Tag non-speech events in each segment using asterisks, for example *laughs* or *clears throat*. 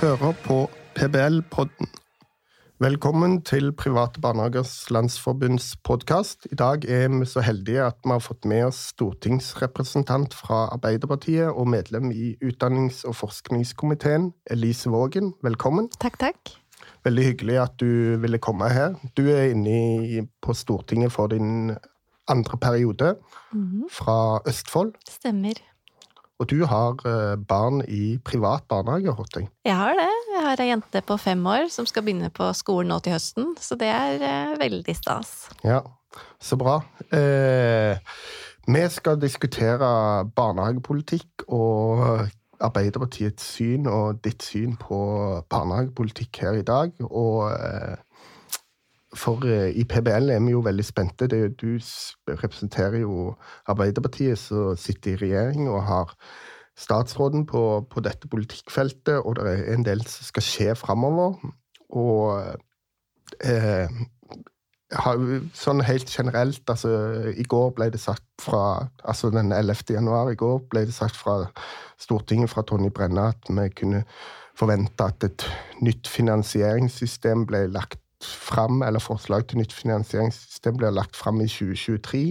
hører på PBL-podden. Velkommen til Private Barnehagers Landsforbunds podkast. I dag er vi så heldige at vi har fått med oss stortingsrepresentant fra Arbeiderpartiet og medlem i utdannings- og forskningskomiteen, Elise Vågen. Velkommen. Takk, takk. Veldig hyggelig at du ville komme her. Du er inne på Stortinget for din andre periode, Mhm. fra Østfold. Stemmer. Og du har eh, barn i privat barnehage, Hotting? jeg. Har det. Jeg har ei jente på fem år som skal begynne på skolen nå til høsten, så det er eh, veldig stas. Ja, så bra. Eh, vi skal diskutere barnehagepolitikk og Arbeiderpartiets syn og ditt syn på barnehagepolitikk her i dag. Og eh, for eh, i PBL er vi jo veldig spente. Det, du representerer jo Arbeiderpartiet som sitter i regjering og har statsråden på, på dette politikkfeltet, og det er en del som skal skje framover. Og eh, sånn helt generelt, altså I går ble det sagt fra altså den 11. januar i går ble det sagt fra Stortinget fra Tonje Brenna at vi kunne forvente at et nytt finansieringssystem ble lagt fram, eller forslag til nytt finansieringssystem blir lagt fram i 2023.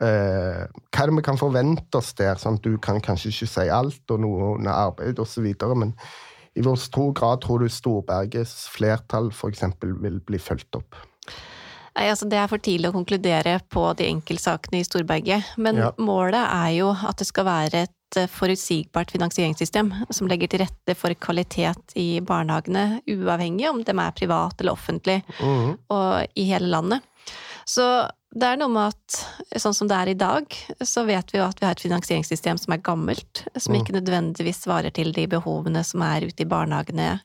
Eh, hva er det vi kan forvente oss der? Sånn, du kan kanskje ikke si alt, og noe under arbeid osv., men i hvor stor grad tror du Storbergets flertall f.eks. vil bli fulgt opp? Nei, altså Det er for tidlig å konkludere på de enkeltsakene i Storberget, men Ja. målet er jo at det skal være et eh, forutsigbart finansieringssystem som legger til rette for kvalitet i barnehagene, uavhengig om de er private eller offentlige, mm. og i hele landet. Så det er noe med at sånn som det er i dag, så vet vi jo at vi har et finansieringssystem som er gammelt, som Mm. ikke nødvendigvis svarer til de behovene som er ute i barnehagene,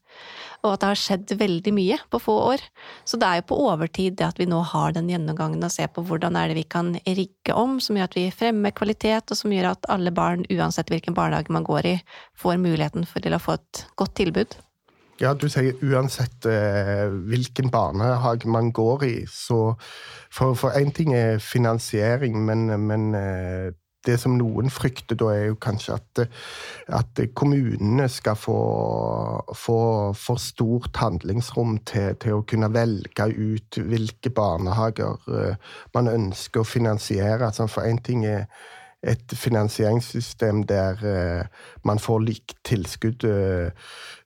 og at det har skjedd veldig mye på få år. Så det er jo på overtid det at vi nå har den gjennomgangen og ser på hvordan er det vi kan rigge om, som gjør at vi fremmer kvalitet, og som gjør at alle barn, uansett hvilken barnehage man går i, får muligheten for til å få et godt tilbud. Ja, du sier uansett eh, hvilken barnehage man går i, så For én ting er finansiering, men, men eh, det som noen frykter da, er jo kanskje at, at kommunene skal få, for stort handlingsrom til, til å kunne velge ut hvilke barnehager eh, man ønsker å finansiere. Altså, for én ting er et finansieringssystem der eh, man får likt tilskudd eh,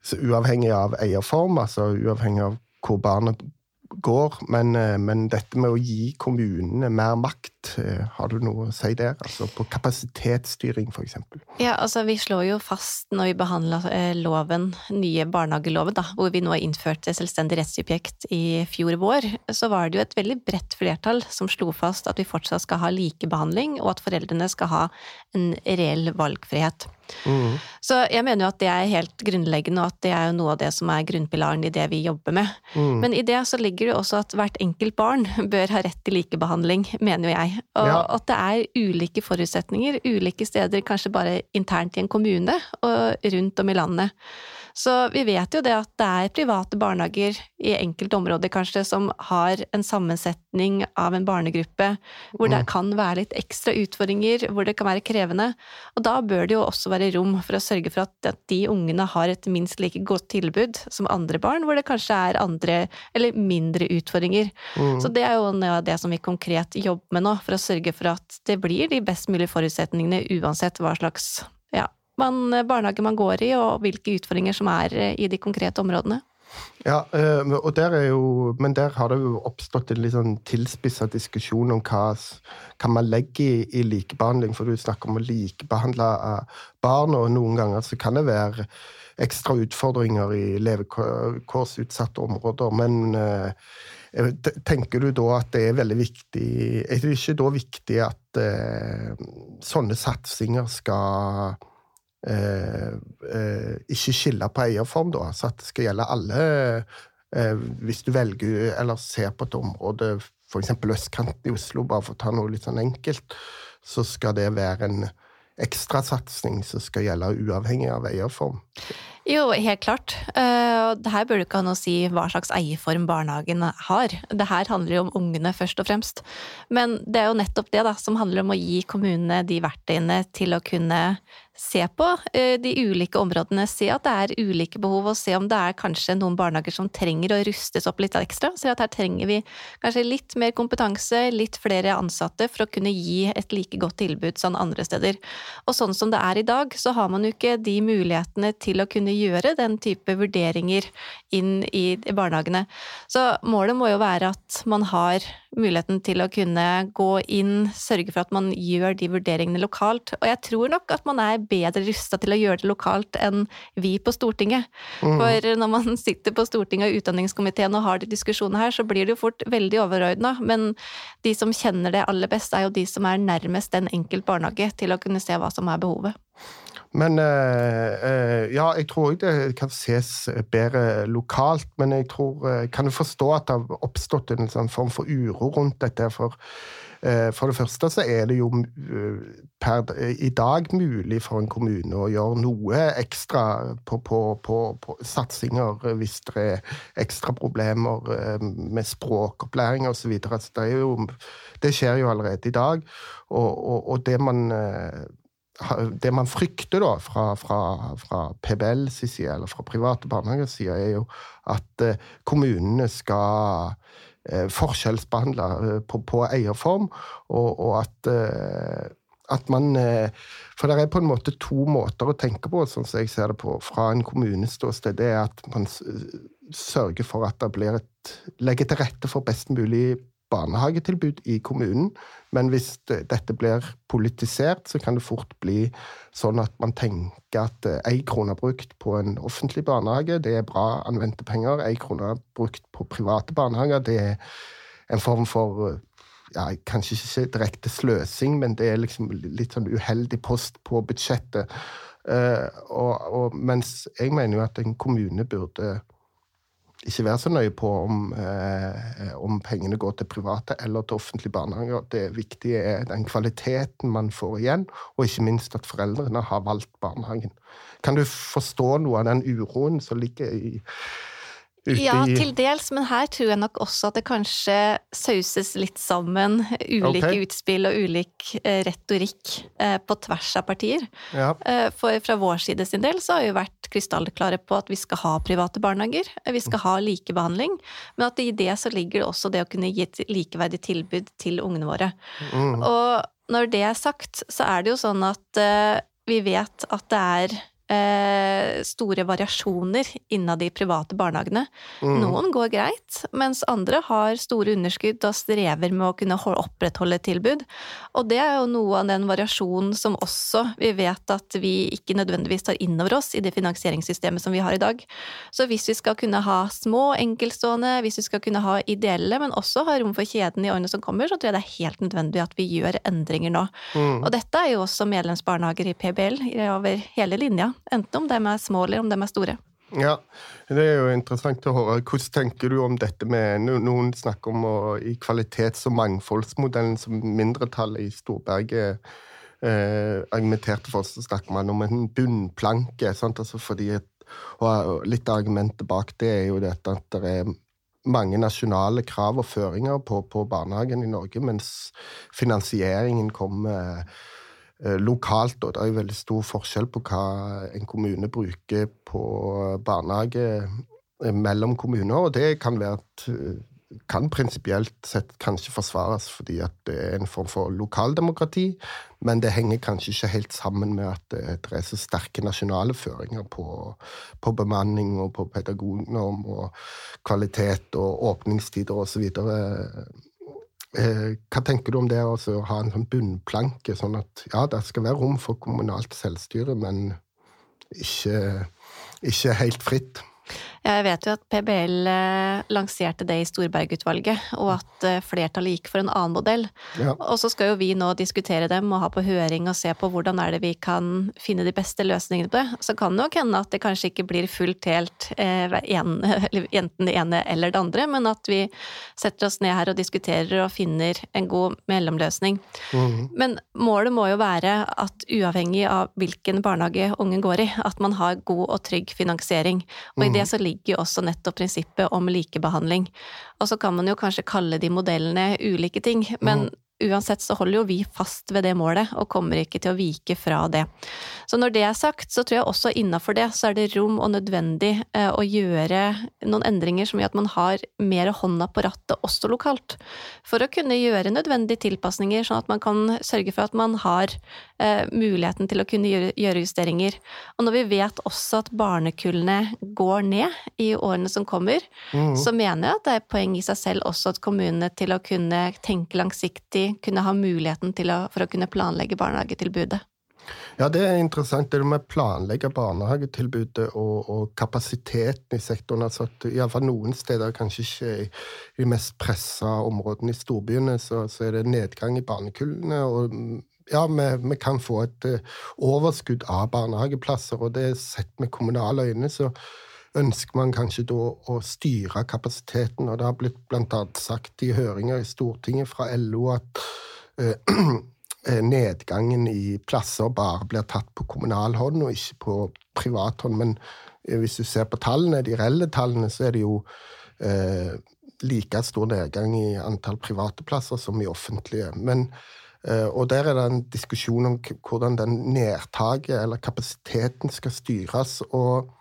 så uavhengig av eierform, altså uavhengig av hvor barnet går. Men, eh, men dette med å gi kommunene mer makt, eh, har du noe å si der? Altså på kapasitetsstyring, f.eks. Ja, altså vi slår jo fast når vi behandla eh, loven, nye barnehageloven, da, hvor vi nå har innført et selvstendig rettssubjekt i fjor vår, så var det jo et veldig bredt flertall som slo fast at vi fortsatt skal ha likebehandling, og at foreldrene skal ha en reell valgfrihet. Mhm. Så jeg mener jo at det er helt grunnleggende, og at det er jo noe av det som er grunnpilaren i det vi jobber med. Mm. Men i det så ligger det jo også at hvert enkelt barn *laughs* bør ha rett til likebehandling, mener jo jeg. Og Ja. at det er ulike forutsetninger, ulike steder, kanskje bare internt i en kommune og rundt om i landet. Så vi vet jo det at det er private barnehager i enkelte områder kanskje som har en sammensetning av en barnegruppe hvor det Mm. kan være litt ekstra utfordringer, hvor det kan være krevende. Og da bør det jo også være rom for å sørge for at, de ungene har et minst like godt tilbud som andre barn, hvor det kanskje er andre eller mindre utfordringer. Mm. Så det er jo noe av det som vi konkret jobber med nå, for å sørge for at det blir de best mulige forutsetningene uansett hva slags man, barnehage man går i, og hvilke utfordringer som er eh, i de konkrete områdene. Ja, eh, og der er jo, men der har det jo oppstått en litt sånn tilspissa diskusjon om hva, hva man legger i, i likebehandling. For du snakker om å likebehandle eh, barn, og noen ganger så kan det være ekstra utfordringer i levekårsutsatte områder. Men eh, eh, te- tenker du da at det er veldig viktig Er det ikke da viktig at eh, sånne satsinger skal eh, eh, ikke skille på eierform, da. Så at det skal gjelde alle. Eh, hvis du velger eller ser på et område, f.eks. østkanten i Oslo, bare for å ta noe litt sånn enkelt, så skal det være en ekstrasatsing som skal gjelde uavhengig av eierform. Jo, helt klart. Eh, Og det her burde ikke ha noe å si hva slags eierform barnehagen har. Det her handler jo om ungene først og fremst. Men det er jo nettopp det da, som handler om å gi kommunene de verktøyene til å kunne se på eh, de ulike områdene, se at det er ulike behov, og se om det er kanskje noen barnehager som trenger å rustes opp litt ekstra. Se at her trenger vi kanskje litt mer kompetanse, litt flere ansatte for å kunne gi et like godt tilbud som andre steder. Og sånn som det er i dag, så har man jo ikke de mulighetene til å kunne gjøre den type vurderinger inn i barnehagene. Så målet må jo være at man har muligheten til å kunne gå inn, sørge for at man gjør de vurderingene lokalt. Og jeg tror nok at man er bedre rusta til å gjøre det lokalt enn vi på Stortinget. Mm. For når man sitter på Stortinget og utdanningskomiteen og har de diskusjonene her, så blir det jo fort veldig overordna. Men de som kjenner det aller best, er jo de som er nærmest en enkelt barnehage til å kunne se hva som er behovet. Men uh, ja, jeg tror det kan ses bedre lokalt. Men jeg tror Kan du forstå at det har oppstått en sånn form for uro rundt dette? For, uh, for det første så er det jo per i dag mulig for en kommune å gjøre noe ekstra på, på, på, på satsinger hvis det er ekstra problemer med språkopplæring osv. så det, det skjer jo allerede i dag. Og, og, og det man det man frykter da fra, fra, fra PBLs side, eller fra private barnehagers side, er jo at eh, kommunene skal eh, forskjellsbehandle eh, på, på eierform, og, og at, at man For det er på en måte to måter å tenke på, sånn som jeg ser det på, fra en kommunes ståsted. Det er at man sørger for at det blir et Legger til rette for best mulig barnehagetilbud i kommunen. Men hvis det, dette blir politisert, så kan det fort bli sånn at man tenker at én eh, krone brukt på en offentlig barnehage, det er bra anvendte penger. Én krone brukt på private barnehager, det er en form for ja, Kanskje ikke direkte sløsing, men det er liksom litt sånn uheldig post på budsjettet. Uh, og, og, mens jeg mener jo at en kommune burde ikke være så nøye på om, eh, om, pengene går til private eller til offentlige barnehager. Det viktige er den kvaliteten man får igjen, og ikke minst at foreldrene har valgt barnehagen. Kan du forstå noe av den uroen som ligger i ja, til dels, men her tror jeg nok også at det kanskje sauses litt sammen ulike okay. utspill og ulik eh, retorikk eh, på tvers av partier. Ja. Eh, for fra vår side sin del så har vi vært krystallklare på at vi skal ha private barnehager, vi skal ha likebehandling, men at i det så ligger det også det å kunne gi et likeverdig tilbud til ungene våre. Mm. Og når det er sagt, så er det jo sånn at vi vet at det er eh, store variasjoner innad de private barnehagene. Mm. Noen går greit, mens andre har store underskudd og strever med å kunne opprettholde et tilbud. Og det er jo noe av den variasjonen som også vi vet at vi ikke nødvendigvis tar inn over oss i det finansieringssystemet som vi har i dag. Så hvis vi skal kunne ha små, enkeltstående, hvis vi skal kunne ha ideelle, men også ha rom for kjeden i årene som kommer, så tror jeg det er helt nødvendig at vi gjør endringer nå. Mm. Og dette er jo også medlemsbarnehager i PBL over hele linja. Enten om de er små eller om de er store. Ja, det er jo interessant å høre. Hvordan tenker du om dette med Noen snakker om å, i kvalitets- og mangfoldsmodellen som mindretallet i Storberget eh, argumenterte for, så snakker man om en bunnplanke. Altså fordi og Litt av argumentet bak det er jo dette at det er mange nasjonale krav og føringer på, på barnehagen i Norge, mens finansieringen kommer lokalt, og det er jo veldig stor forskjell på hva en kommune bruker på barnehage eh, mellom kommuner, og det kan være at eh, kan prinsipielt sett kanskje forsvares fordi at det er en form for lokaldemokrati, men det henger kanskje ikke helt sammen med at det er så sterke nasjonale føringer på, på bemanning og på pedagognorm og kvalitet og åpningstider osv. Eh, hva tenker du om det å ha en sånn bunnplanke, sånn at ja, det skal være rom for kommunalt selvstyre, men ikke, ikke helt fritt? Jeg vet jo at PBL eh, lanserte det i Storberg-utvalget, og at eh, flertallet gikk for en annen modell. Ja. Og så skal jo vi nå diskutere dem og ha på høring og se på hvordan er det vi kan finne de beste løsningene på det. Så kan det nok hende at det kanskje ikke blir fullt helt eh, *laughs* enten det ene eller det andre, men at vi setter oss ned her og diskuterer og finner en god mellomløsning. Mm. Men målet må jo være at uavhengig av hvilken barnehage ungen går i, at man har god og trygg finansiering. Og i det så ligger jo også nettopp prinsippet om likebehandling. Og så kan man jo kanskje kalle de modellene ulike ting, men mm. uansett så holder jo vi fast ved det målet, og kommer ikke til å vike fra det. Så når det er sagt, så tror jeg også innafor det så er det rom og nødvendig eh, å gjøre noen endringer som gjør at man har mer hånda på rattet også lokalt. For å kunne gjøre nødvendige tilpasninger, sånn at man kan sørge for at man har eh, muligheten til å kunne gjøre, gjøre justeringer. Og når vi vet også at barnekullene går ned i årene som kommer, mm. så mener jeg at det er poeng i seg selv også at kommunene til å kunne tenke langsiktig, kunne ha muligheten å, for å kunne planlegge barnehagetilbudet. Ja, det er interessant det med å planlegge barnehagetilbudet og, og, kapasiteten i sektoren. altså at Iallfall noen steder, kanskje ikke i de mest pressa områdene i storbyene, så, så, er det nedgang i barnekullene. og ja, vi, vi, kan få et uh, overskudd av barnehageplasser, og det er sett med kommunale øyne så ønsker man kanskje da å styre kapasiteten. og Det har blitt bl.a. sagt i høringer i Stortinget fra LO at uh, *clears throat* Eh, nedgangen i plasser bare blir tatt på kommunal hånd og ikke på privat hånd. Men eh, hvis du ser på tallene, de reelle tallene, så er det jo eh, like stor nedgang i antall private plasser som i offentlige. Men, eh, og der er det en diskusjon om hvordan den nedtaket, eller kapasiteten, skal styres. og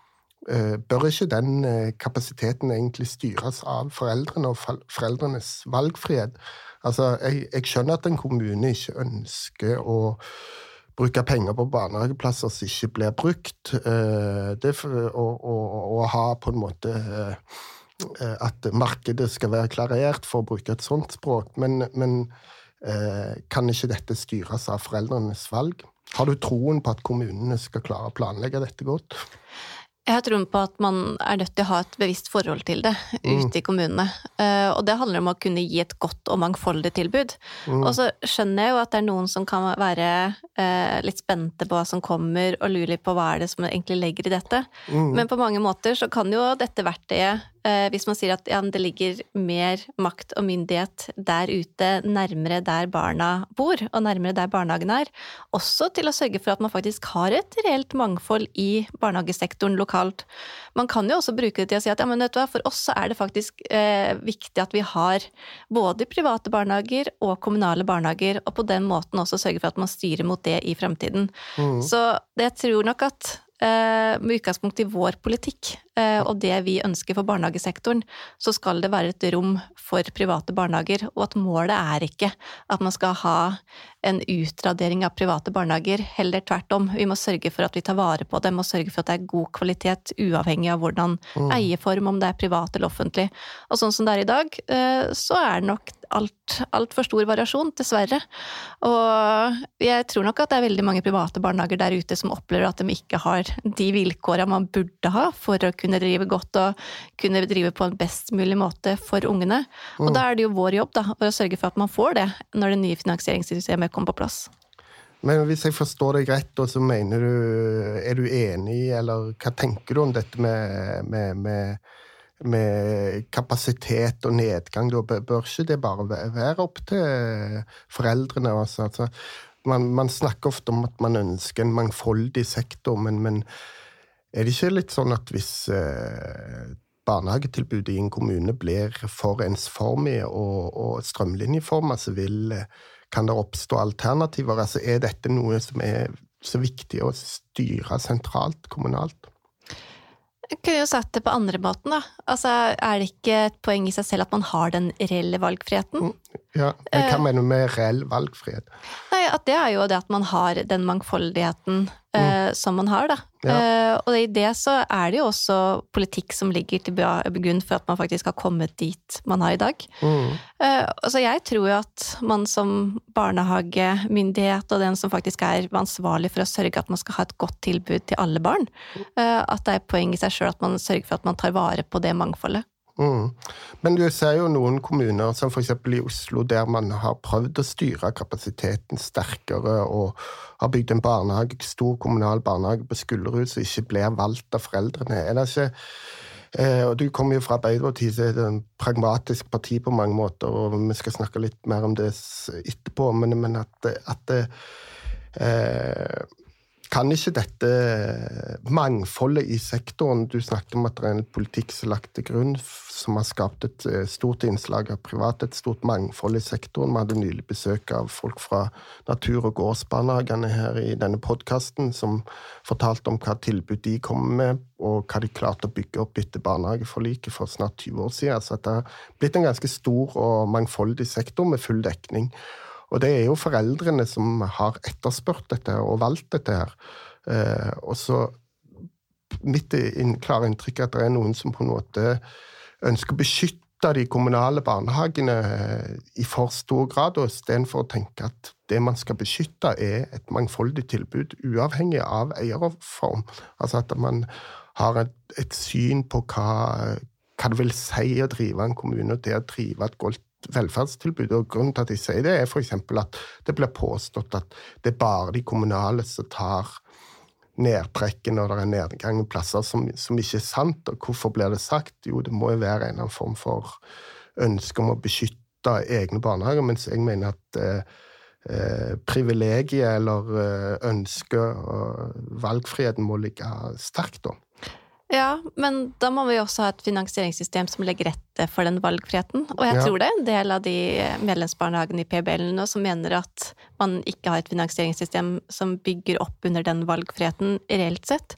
eh, Bør ikke den eh, kapasiteten egentlig styres av foreldrene og foreldrenes valgfrihet? Altså, jeg, jeg, skjønner at en kommune ikke ønsker å bruke penger på barnehageplasser som ikke blir brukt. det å ha på en måte eh, at markedet skal være klarert, for å bruke et sånt språk. Men, men eh, kan ikke dette styres av foreldrenes valg? Har du troen på at kommunene skal klare å planlegge dette godt? Jeg har troen på at man er nødt til å ha et bevisst forhold til det mm. ute i kommunene. Uh, og det handler om å kunne gi et godt og mangfoldig tilbud. Mm. Og så skjønner jeg jo at det er noen som kan være uh, litt spente på hva som kommer, og lurer litt på hva er det som egentlig legger i dette. Mm. Men på mange måter så kan jo dette verktøyet Eh, hvis man sier at ja, det ligger mer makt og myndighet der ute, nærmere der barna bor, og nærmere der barnehagen er, også til å sørge for at man faktisk har et reelt mangfold i barnehagesektoren lokalt. Man kan jo også bruke det til å si at ja, hva, for oss så er det faktisk eh, viktig at vi har både private barnehager og kommunale barnehager, og på den måten også sørge for at man styrer mot det i fremtiden. Mm. Så det jeg tror nok at Eh, med utgangspunkt i vår politikk eh, og det vi ønsker for barnehagesektoren, så skal det være et rom for private barnehager, og at målet er ikke at man skal ha en utradering av private barnehager, heller tvert om. Vi må sørge for at vi tar vare på dem, og sørge for at det er god kvalitet, uavhengig av hvordan mm. eierform, om det er privat eller offentlig. Og sånn som det er i dag, eh, så er nok altfor alt stor variasjon, dessverre. Og jeg tror nok at det er veldig mange private barnehager der ute som opplever at de ikke har de vilkåra man burde ha for å kunne drive godt og kunne drive på en best mulig måte for ungene. Og mm. da er det jo vår jobb da, å sørge for at man får det når det nye finansieringssystemet kommer på plass. Men hvis jeg forstår deg rett, så mener du Er du enig, eller hva tenker du om dette med, med, med, med kapasitet og nedgang? Da bør ikke det bare være opp til foreldrene? Altså. Altså, man, man, snakker ofte om at man ønsker en mangfoldig sektor, men, men er det ikke litt sånn at hvis eh, barnehagetilbudet i en kommune blir for ensformig og, og strømlinjeforma, så vil eh, kan det oppstå alternativer? Altså, er dette noe som er så viktig å styre sentralt, kommunalt? Jeg kunne jo sagt det på andre måten, da. Altså, er det ikke et poeng i seg selv at man har den reelle valgfriheten? Mm, ja, men Hva uh, mener du med reell valgfrihet? Nei, at Det er jo det at man har den mangfoldigheten uh, som man har, da. Ja. Uh, og i det så er det jo også politikk som ligger til grunn for at man faktisk har kommet dit man har i dag. Mm. altså jeg tror jo at man som barnehagemyndighet og den som faktisk er ansvarlig for å sørge at man skal ha et godt tilbud til alle barn, at det er poeng i seg sjøl at man sørger for at man tar vare på det mangfoldet. Mm. Men du ser jo noen kommuner, som f.eks. i Oslo, der man har prøvd å styre kapasiteten sterkere og har bygd en barnehage, stor kommunal barnehage på Skullerud som ikke blir valgt av foreldrene. Er det ikke eh, og Du kommer jo fra Arbeiderpartiet, som er et pragmatisk parti på mange måter, og vi skal snakke litt mer om det etterpå, men, men at, at eh, kan ikke dette mangfoldet i sektoren Du snakket om at det er en politikk som er lagt til grunn, som har skapt et eh, stort innslag av privat, et stort mangfold i sektoren. Vi hadde nylig besøk av folk fra natur- og gårdsbarnehagene her i denne podkasten, som fortalte om hva tilbud de kommer med, og hva de klarte å bygge opp etter barnehageforliket for snart 20 år siden. Så det har blitt en ganske stor og mangfoldig sektor med full dekning. Og det er jo foreldrene som har etterspurt dette og valgt dette her. Eh, og så Mitt klare inntrykk er at det er noen som på en måte ønsker å beskytte de kommunale barnehagene eh, i for stor grad, og istedenfor å tenke at det man skal beskytte, er et mangfoldig tilbud, uavhengig av eierform. Altså at man har et, et syn på hva, hva, det vil si å drive en kommune, og det å drive et godt velferdstilbud. Og Grunnen til at jeg sier det, er f.eks. at det blir påstått at det er bare de kommunale som tar nedtrekket når det er nedgang i plasser, som, som, ikke er sant. Og hvorfor blir det sagt? Jo, det må jo være en eller annen form for ønske om å beskytte egne barnehager, mens jeg mener at eh, eh, privilegiet eller eh, ønsket og valgfriheten må ligge sterkt, da. Ja, men da må vi også ha et finansieringssystem som legger rette for den valgfriheten. Og jeg ja. tror det er en del av de medlemsbarnehagene i PBL nå som mener at man ikke har et finansieringssystem som bygger opp under den valgfriheten reelt sett.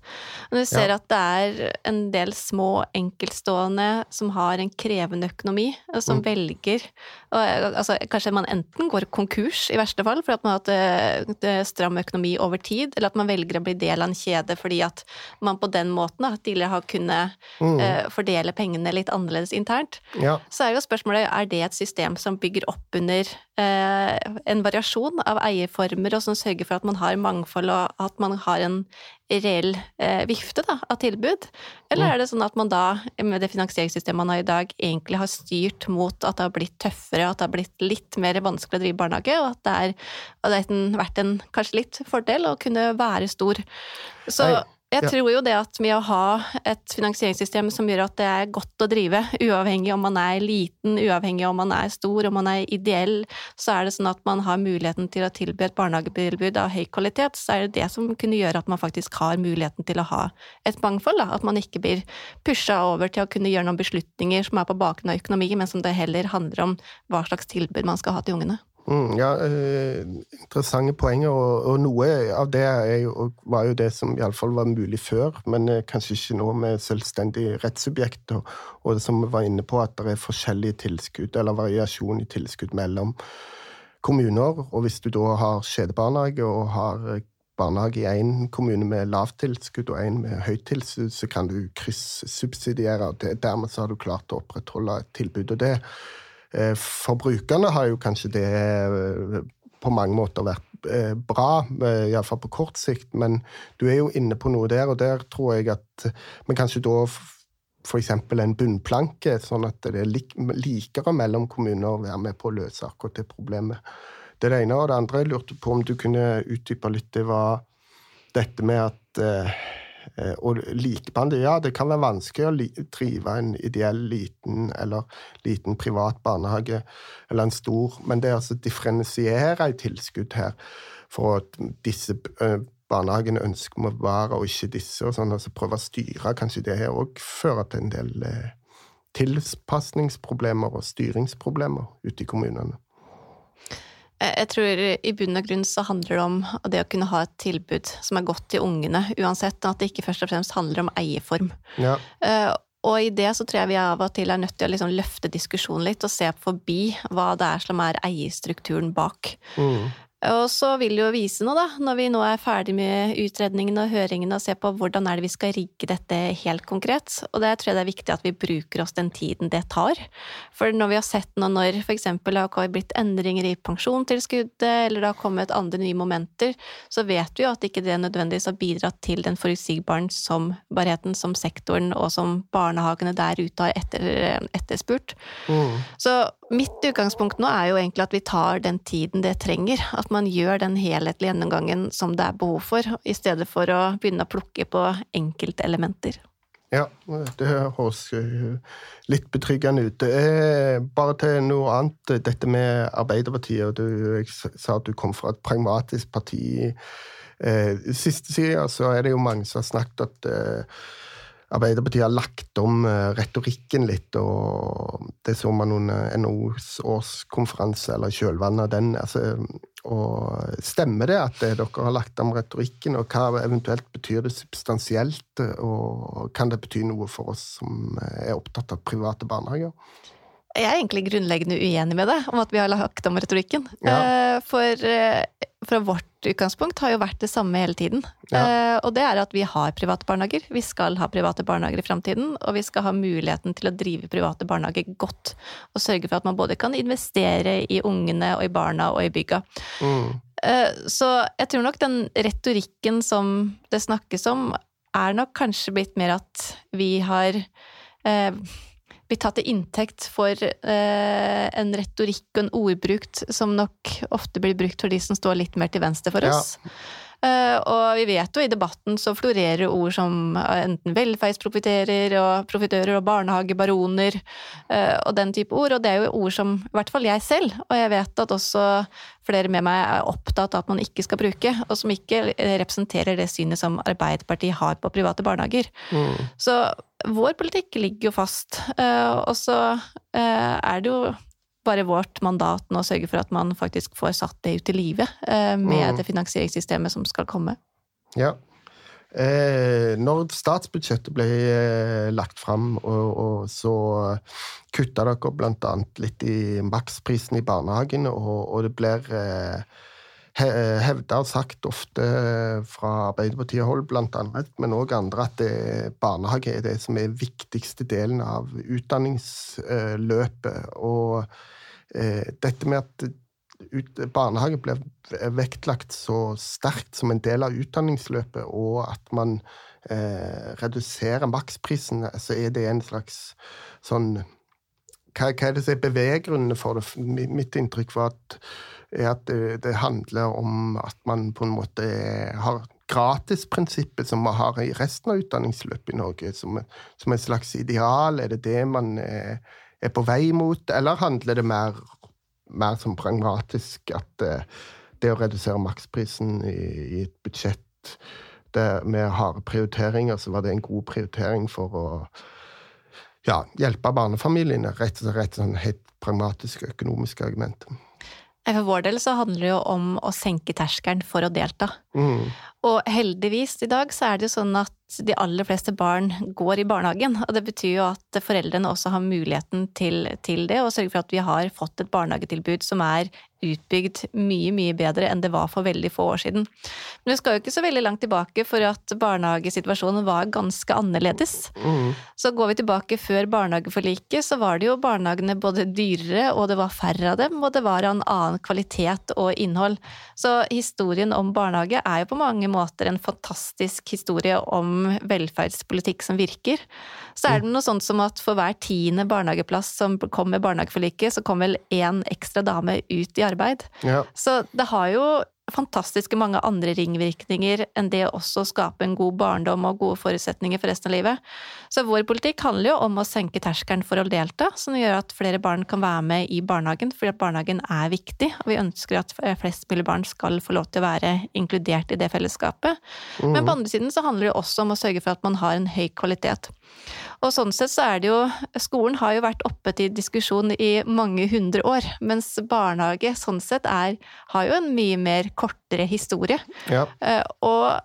Men vi ser ja. at det er en del små enkeltstående som har en krevende økonomi, og som mm. velger og, altså, Kanskje man enten går konkurs, i verste fall, for at man har hatt eh, stram økonomi over tid, eller at man velger å bli del av en kjede fordi at man på den måten da, tidligere har kunnet mm. uh, fordele pengene litt annerledes internt. Ja. Så er jo spørsmålet er det et system som bygger opp under uh, en variasjon av eierformer, og som sørger for at man har mangfold, og at man har en reell uh, vifte da, av tilbud? Eller mm. er det sånn at man da, med det finansieringssystemet man har i dag, egentlig har styrt mot at det har blitt tøffere, at det har blitt litt mer vanskelig å drive barnehage, og at det, er, at det har vært en kanskje litt fordel å kunne være stor? Så Nei. Jeg tror jo det at med å ha et finansieringssystem som gjør at det er godt å drive, uavhengig om man er liten, uavhengig om man er stor, om man er ideell, så er det sånn at man har muligheten til å tilby et barnehagetilbud av høy kvalitet, så er det det som kunne gjøre at man faktisk har muligheten til å ha et mangfold. Da. At man ikke blir pusha over til å kunne gjøre noen beslutninger som er på bakgrunn av økonomi, men som det heller handler om hva slags tilbud man skal ha til ungene. Mm, ja, eh, interessante poenger, og, og, noe av det jo, var jo det som iallfall var mulig før, men eh, kanskje ikke nå med selvstendig rettssubjekt. Og, og, det som vi var inne på, at det er forskjellige tilskudd, eller variasjon i tilskudd mellom kommuner. Og hvis du da har kjedebarnehage og har eh, barnehage i én kommune med lavt tilskudd og en med høyt tilskudd, så kan du kryssubsidiere. og Dermed så har du klart å opprettholde et tilbud. og det for brukerne har jo kanskje det eh, på mange måter vært eh, bra, iallfall på kort sikt, men du er jo inne på noe der, og der tror jeg at Men kanskje da f.eks. en bunnplanke, sånn at det er likere mellom kommuner å være med på å løse akkurat det problemet. Det er det ene. Og det andre jeg lurte på om du kunne utdype litt, det var dette med at Eh, og likebehandling Ja, det kan være vanskelig å drive en ideell liten eller liten privat barnehage eller en stor, men det er altså differensiere i tilskudd her for at disse eh, barnehagene ønsker å bevare, og ikke disse, og sånn, altså prøve å styre. Kanskje det her òg fører til en del eh, tilpasningsproblemer og styringsproblemer ute i kommunene. Jeg tror i bunn og grunn så handler det om det å kunne ha et tilbud som er godt til ungene, uansett. At det ikke først og fremst handler om eieform. Ja. Uh, og i det så tror jeg vi av og til er nødt til å liksom løfte diskusjonen litt og se forbi hva det er som er eierstrukturen bak. Mm. Og så vil det jo vise noe, da, når vi nå er ferdig med utredningen og høringen, og ser på hvordan er det vi skal rigge dette helt konkret. Og det tror jeg det er viktig at vi bruker oss den tiden det tar. For når vi har sett nå når f.eks. det har blitt endringer i pensjonstilskuddet, eller det har kommet andre nye momenter, så vet vi jo at ikke det nødvendigvis har bidratt til den forutsigbarheten som sektoren og som barnehagene der ute har etter, etterspurt. Mm. Så mitt utgangspunkt nå er jo egentlig at vi tar den tiden det trenger. At man gjør den helhetlige gjennomgangen som det er behov for, i stedet for å begynne å plukke på enkeltelementer. Ja, det høres litt betryggende ut. Bare til noe annet, dette med Arbeiderpartiet. og du, Jeg sa at du kom fra et pragmatisk parti. Eh, siste sida så er det jo mange som har snakket at eh, Arbeiderpartiet har lagt om eh, retorikken litt, og det så man under NHOs årskonferanse, eller kjølvannet av den. Altså, Stemmer det at dere har lagt om retorikken, og hva eventuelt betyr det substansielt? Og kan det bety noe for oss som er opptatt av private barnehager? Jeg er egentlig grunnleggende uenig med det, om at vi har lagt om retorikken. Ja. Eh, For eh, fra vårt utgangspunkt har jo vært det samme hele tiden. Ja. Eh, Og det er at vi har private barnehager. Vi skal ha private barnehager i framtiden, og vi skal ha muligheten til å drive private barnehager godt. Og sørge for at man både kan investere i ungene og i barna og i bygga. Mm. Så jeg tror nok den retorikken som det snakkes om, er nok kanskje blitt mer at vi har eh, blitt tatt til inntekt for eh, en retorikk og en ordbruk som nok ofte blir brukt for de som står litt mer til venstre for oss. Eh, og vi vet jo i debatten så florerer ord som eh, enten velferdsprofitører og profitører og barnehagebaroner eh, og den type ord, og det er jo ord som i hvert fall jeg selv, og jeg vet at også flere med meg er opptatt av at man ikke skal bruke, og som ikke representerer det synet som Arbeiderpartiet har på private barnehager. Mm. Så vår politikk ligger jo fast, eh, og så eh, er det jo bare vårt mandat nå å sørge for at man faktisk får satt det ut i livet eh, med Mm. det finansieringssystemet som skal komme. Ja. Eh, når statsbudsjettet ble eh, lagt fram, og, og så kutta dere annet litt i maksprisen i barnehagen, og, og det blir eh, hevda og sagt ofte fra Arbeiderpartiet-hold, annet, men òg andre, at det, barnehage er det som er viktigste delen av utdanningsløpet. Og eh, dette med at barnehage blir vektlagt så sterkt som en del av utdanningsløpet, og at man eh, reduserer maksprisen, så er det en slags sånn hva, hva er det som er beveggrunnene for det? Mitt inntrykk var at, er at det, handler om at man på en måte har gratisprinsippet som man har i resten av utdanningsløpet i Norge, som, som et slags ideal. Er det det man er, er på vei mot, eller handler det mer, mer som pragmatisk at eh, det å redusere maksprisen i, i et budsjett det, med harde prioriteringer, så var det en god prioritering for å ja, hjelpe barnefamiliene. Rett og slett sånn helt pragmatiske økonomiske argumenter. For vår del så handler det jo om å senke terskelen for å delta. Mm. Og heldigvis i dag så er det jo sånn at de aller fleste barn går i barnehagen. Og det betyr jo at foreldrene også har muligheten til, til det, og sørger for at vi har fått et barnehagetilbud som er utbygd mye, mye bedre enn det var for veldig få år siden. Men vi skal jo ikke så veldig langt tilbake for at barnehagesituasjonen var ganske annerledes. Mm. Så går vi tilbake før barnehageforliket, så var det jo barnehagene både dyrere, og det var færre av dem, og det var en annen kvalitet og innhold. Så historien om barnehage er jo på mange måter en fantastisk historie om velferdspolitikk som virker. Så er det noe sånt som at for hver tiende barnehageplass som kom med barnehageforliket, så kom vel én ekstra dame ut i arbeid. Ja. Så det har jo fantastiske mange andre ringvirkninger enn det å også skape en god barndom og gode forutsetninger for resten av livet. Så vår politikk handler jo om å senke terskelen for å delta, som gjør at flere barn kan være med i barnehagen, fordi at barnehagen er viktig, og vi ønsker at flest mulig barn skal få lov til å være inkludert i det fellesskapet. Men på andre siden så handler det også om å sørge for at man har en høy kvalitet. Og sånn sett så er det jo Skolen har jo vært oppe til diskusjon i mange hundre år, mens barnehage sånn sett er Har jo en mye mer kortere historie. Ja. Eh, Og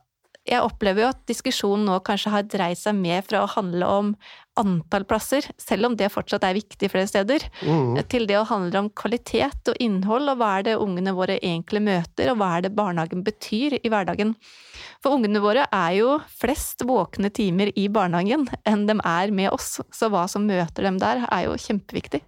jeg opplever jo at diskusjonen nå kanskje har dreid seg mer fra å handle om antall plasser, selv om det fortsatt er viktig flere steder, Mm. til det å handle om kvalitet og innhold, og hva er det ungene våre egentlig møter, og hva er det barnehagen betyr i hverdagen. For ungene våre er jo flest våkne timer i barnehagen enn de er med oss, så hva som møter dem der, er jo kjempeviktig.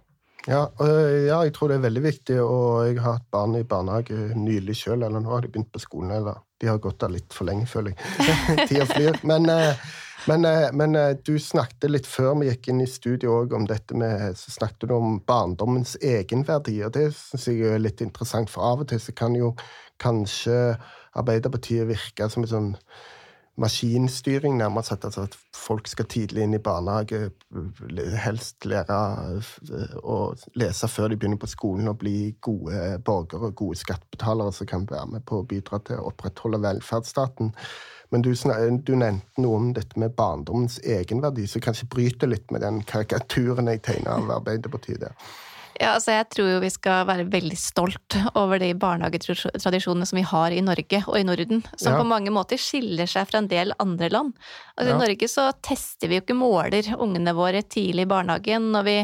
Ja, ja, jeg tror det er veldig viktig, og jeg har hatt barn i barnehage nylig sjøl, eller nå har de begynt på skolen, eller de har gått der litt for lenge, føler jeg. *laughs* Tida flyr. Men, eh, men, eh, men eh, du snakket litt før vi gikk inn i studio òg om dette med Så snakket du om barndommens egenverdi, og det syns jeg er litt interessant, for av og til så kan jo kanskje Arbeiderpartiet virke som en sånn maskinstyring, nærmest sett. Altså at folk skal tidlig inn i barnehage, helst lære eh, å lese før de begynner på skolen, og bli gode borgere, gode skattebetalere som kan være med på å bidra til å opprettholde velferdsstaten. Men du, du, nevnte noe om dette med barndommens egenverdi, som kanskje bryter litt med den karikaturen jeg tegner av Arbeiderpartiet der. Ja, altså jeg tror jo vi skal være veldig stolt over de barnehagetradisjonene som vi har i Norge og i Norden, som ja. på mange måter skiller seg fra en del andre land. Altså ja. I Norge så tester vi jo ikke måler ungene våre tidlig i barnehagen, og vi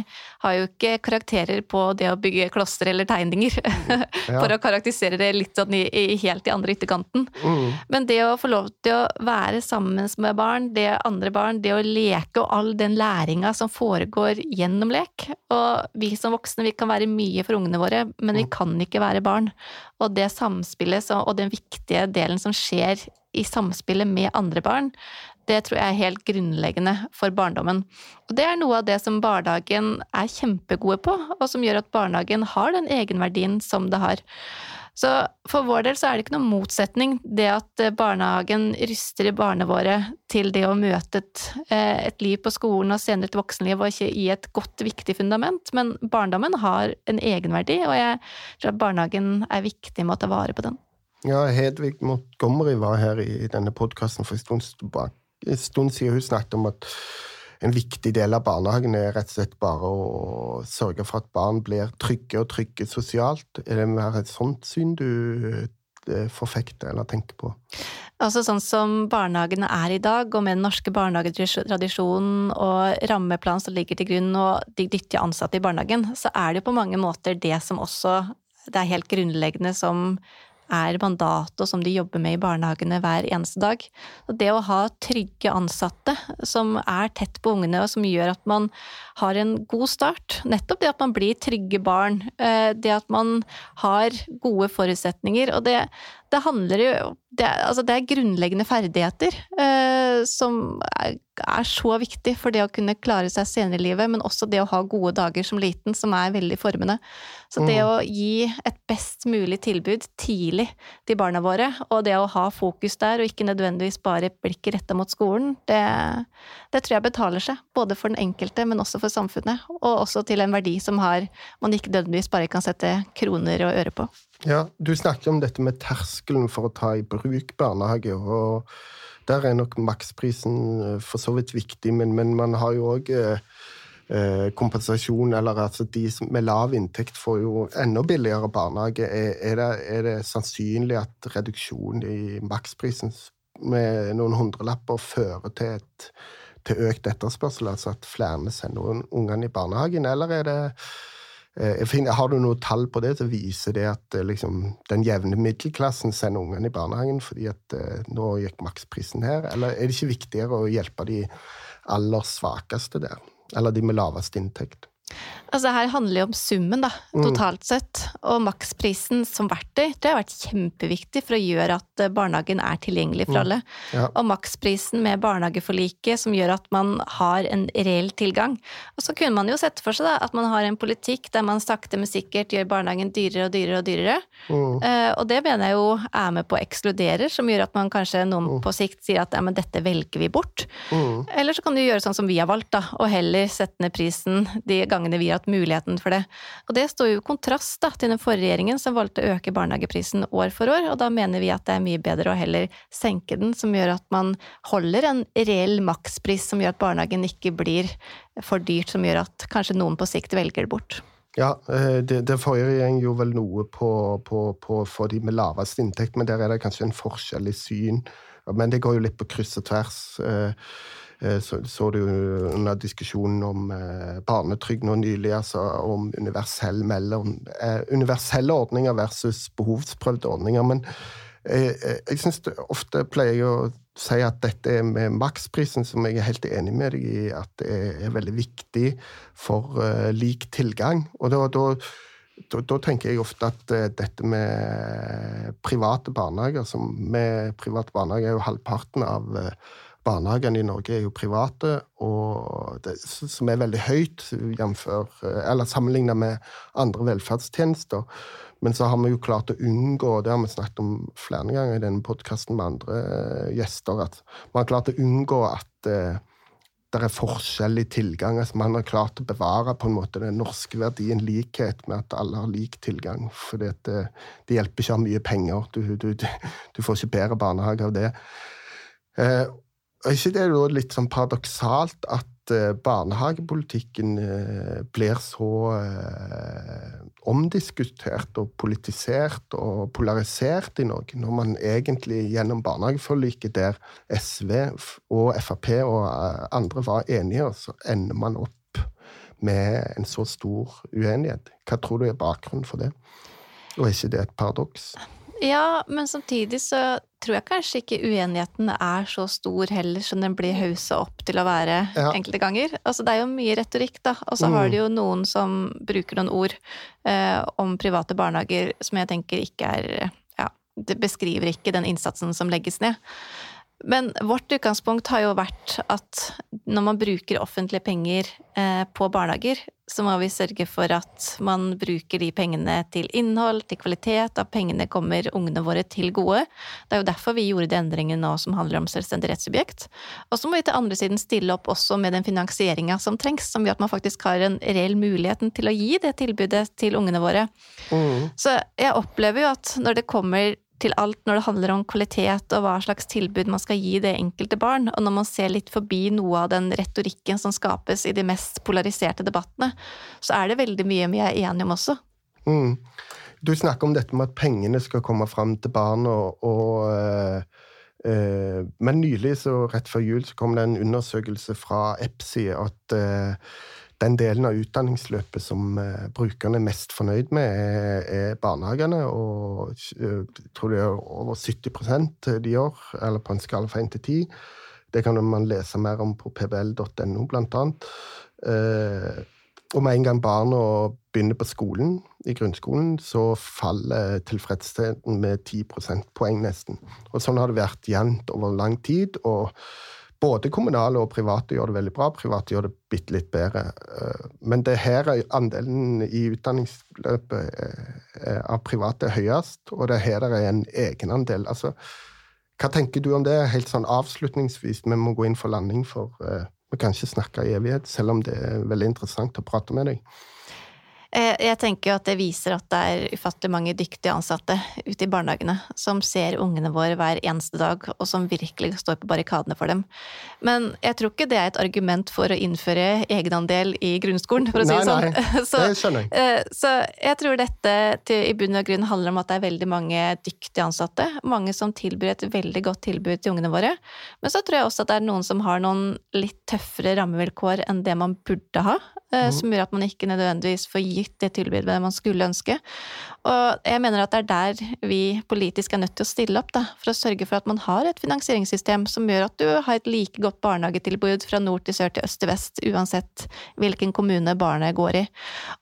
har jo ikke karakterer på det å bygge klosser eller tegninger *laughs* ja. for å karakterisere det litt sånn i, i, helt i andre ytterkanten. Mm. Men det å få lov til å være sammen med barn, det andre barn, det å leke og all den læringa som foregår gjennom lek, og vi som voksne vi kan være mye for ungene våre, men vi mm. kan ikke være barn. Og det samspillet og den viktige delen som skjer i samspillet med andre barn, det tror jeg er helt grunnleggende for barndommen. Og det er noe av det som barnehagen er kjempegode på, og som gjør at barnehagen har den egenverdien som det har. Så for vår del så er det ikke noen motsetning, det at eh, barnehagen ryster i barna våre til det å møte et, eh, et, liv på skolen og senere et voksenliv og ikke gi et godt, viktig fundament. Men barndommen har en egenverdi, og jeg tror at barnehagen er viktig med å ta vare på den. Ja, Hedvig Montgomery var her i denne podkasten for en stund, stund siden. Hun snakket om at en viktig del av barnehagen er rett og slett bare å sørge for at barn blir trygge og trygge sosialt. Er det mer et sånt syn du eh, forfekter eller tenker på? Altså Sånn som barnehagene er i dag, og med den norske barnehagetradisjonen og rammeplanen som ligger til grunn, og de dyktige ansatte i barnehagen, så er det jo på mange måter det som også det er helt grunnleggende som er mandatet som de jobber med i barnehagene hver eneste dag. Og det å ha trygge ansatte som er tett på ungene og som gjør at man har en god start, nettopp det at man blir trygge barn, eh, det at man har gode forutsetninger, og det, det handler jo det, altså det er grunnleggende ferdigheter eh, som er, er, så viktig for det å kunne klare seg senere i livet, men også det å ha gode dager som liten, som er veldig formende. Så det mm. å gi et best mulig tilbud tidlig til barna våre, og det å ha fokus der, og ikke nødvendigvis bare blikket retta mot skolen, det, det, tror jeg betaler seg. Både for den enkelte, men også for samfunnet. Og også til en verdi som har, man ikke nødvendigvis bare kan sette kroner og øre på. Ja, Du snakket om dette med terskelen for å ta i bruk barnehage. og Der er nok maksprisen eh, for så vidt viktig, men, men man har jo òg eh, eh, kompensasjon, eller altså de med lav inntekt får jo enda billigere barnehage. Er, er, det, er det, sannsynlig at reduksjon i maksprisen med noen hundrelapper fører til, et, til økt etterspørsel, altså at flere sender ungene i barnehagen, eller er det finner, har du noe tall på det som viser det at eh, liksom, den jevne middelklassen sender ungene i barnehagen fordi at uh, nå gikk maksprisen her? Eller er det ikke viktigere å hjelpe de aller svakeste der? Eller de med lavest inntekt? Altså her handler det om summen, da, mm. totalt sett. Og maksprisen som verktøy det har vært kjempeviktig for å gjøre at eh, barnehagen er tilgjengelig for mm. alle. Ja. Og maksprisen med barnehageforliket som gjør at man har en reell tilgang. Og så kunne man jo sette for seg da, at man har en politikk der man sakte, men sikkert gjør barnehagen dyrere og dyrere og dyrere. Mm. Uh, og det mener jeg jo er med på å ekskludere, som gjør at man kanskje noen mm. på sikt sier at ja, men dette velger vi bort. Mm. Eller så kan du gjøre sånn som vi har valgt, da, og heller sette ned prisen de gangene vi har hatt muligheten for det. Og det står jo i kontrast da, til den forrige regjeringen som valgte å øke barnehageprisen år for år, og da mener vi at det er mye bedre å heller senke den, som gjør at man holder en reell makspris som gjør at barnehagen ikke blir for dyrt, som gjør at kanskje noen på sikt velger det bort. Ja, den det, det forrige regjering gjorde vel noe på, på, på, for de med lavest inntekt, men der er det kanskje en forskjell i syn. Men det går jo litt på kryss og tvers. Eh, så, så du under diskusjonen om eh, barnetrygd nå nylig, altså om universell mellom, eh, universelle ordninger versus behovsprøvde ordninger. Men jeg, syns ofte pleier jeg å si at dette med maksprisen, som jeg er helt enig med deg i at det er veldig viktig for lik tilgang. Og da, da, da, da, tenker jeg ofte at dette med private barnehager som Med private barnehager er jo halvparten av barnehagene i Norge er jo private, det, som er veldig høyt jamfør, eller sammenlignet med andre velferdstjenester. Men så har vi jo klart å unngå, det har vi snakket om flere ganger i denne podkasten med andre gjester, at vi har klart å unngå at eh, det er forskjell i tilgang. Altså man har klart å bevare på en måte den norske verdien likhet med at alle har lik tilgang. For det, det, hjelper ikke å ha mye penger. Du, du, du, får ikke bedre barnehage av det. Eh, er ikke det litt sånn paradoksalt at Eh, barnehagepolitikken eh, blir så eh, omdiskutert og politisert og polarisert i Norge, når man egentlig gjennom barnehageforliket, der SV og Frp og andre var enige, så ender man opp med en så stor uenighet. Hva tror du er bakgrunnen for det? Og er ikke det et paradoks? Ja, men samtidig så tror jeg kanskje ikke uenigheten er så stor heller som den blir haussa opp til å være ja. enkelte ganger. Altså det er jo mye retorikk, da. Og så mm. har du jo noen som bruker noen ord eh, om private barnehager som jeg tenker ikke er Ja, det beskriver ikke den innsatsen som legges ned. Men vårt utgangspunkt har jo vært at når man bruker offentlige penger eh, på barnehager, så må vi sørge for at man bruker de pengene til innhold, til kvalitet, at pengene kommer ungene våre til gode. Det er jo derfor vi gjorde de endringene nå som handler om selvstendig rettssubjekt. Og så må vi til andre siden stille opp også med den finansieringa som trengs, som gjør at man faktisk har en reell mulighet til å gi det tilbudet til ungene våre. Mm. Så jeg opplever jo at når det kommer til alt når det handler om kvalitet og hva slags tilbud man skal gi det enkelte barn, og når man ser litt forbi noe av den retorikken som skapes i de mest polariserte debattene, så er det veldig mye vi er enige om også. Mm. Du snakker om dette med at pengene skal komme fram til barn, og, og øh, Men nylig, så rett før jul, så kom det en undersøkelse fra EPSI at øh, den delen av utdanningsløpet som uh, brukerne er mest fornøyd med, er, barnehagene. Og jeg tror det er over 70% de gjør, eller på en skala fra 1 til 10. Det kan man lese mer om på pbl.no, blant annet. Uh, og med en gang barna begynner på skolen, i grunnskolen, så faller tilfredsheten med 10 prosentpoeng nesten. Og sånn har det vært jevnt over lang tid. og både kommunale og private gjør det veldig bra, private gjør det bitte litt bedre. Eh, men det her er andelen i utdanningsløpet eh, av private høyest, og det er her er en egenandel. Altså, hva tenker du om det helt sånn avslutningsvis? Vi må gå inn for landing, for vi kan ikke snakke i evighet, selv om det er veldig interessant å prate med deg. Eh, jeg tenker jo at det viser at det er ufattelig mange dyktige ansatte ute i barnehagene som ser ungene våre hver eneste dag, og som virkelig står på barrikadene for dem. Men jeg tror ikke det er et argument for å innføre egenandel i grunnskolen, for å si det sånn. Nei, *laughs* så, det skjønner jeg. Eh, så jeg tror dette til, i bunn og grunn handler om at det er veldig mange dyktige ansatte. Mange som tilbyr et veldig godt tilbud til ungene våre. Men så tror jeg også at det er noen som har noen litt tøffere rammevilkår enn det man burde ha. Mm. Som gjør at man ikke nødvendigvis får gitt det tilbudet man skulle ønske. Og jeg mener at det er der vi politisk er nødt til å stille opp, da, for å sørge for at man har et finansieringssystem som gjør at du har et like godt barnehagetilbud fra nord til sør til øst til vest, uansett hvilken kommune barnet går i.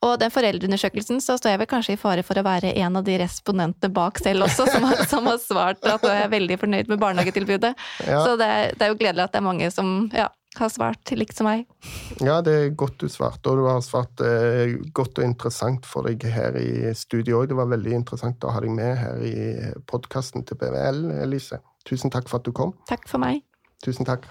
Og den foreldreundersøkelsen så står jeg vel kanskje i fare for å være en av de respondentene bak selv også, som har, som har svart at jeg er veldig fornøyd med barnehagetilbudet. Ja. Så det er, det er jo gledelig at det er mange som ja, har svart likt som meg. Ja, det er godt du svarte, og du har svart eh, godt og interessant for deg her i studio òg. Det var veldig interessant å ha deg med her i podkasten til BVL, Elise. Tusen takk for at du kom. Takk for meg. Tusen takk.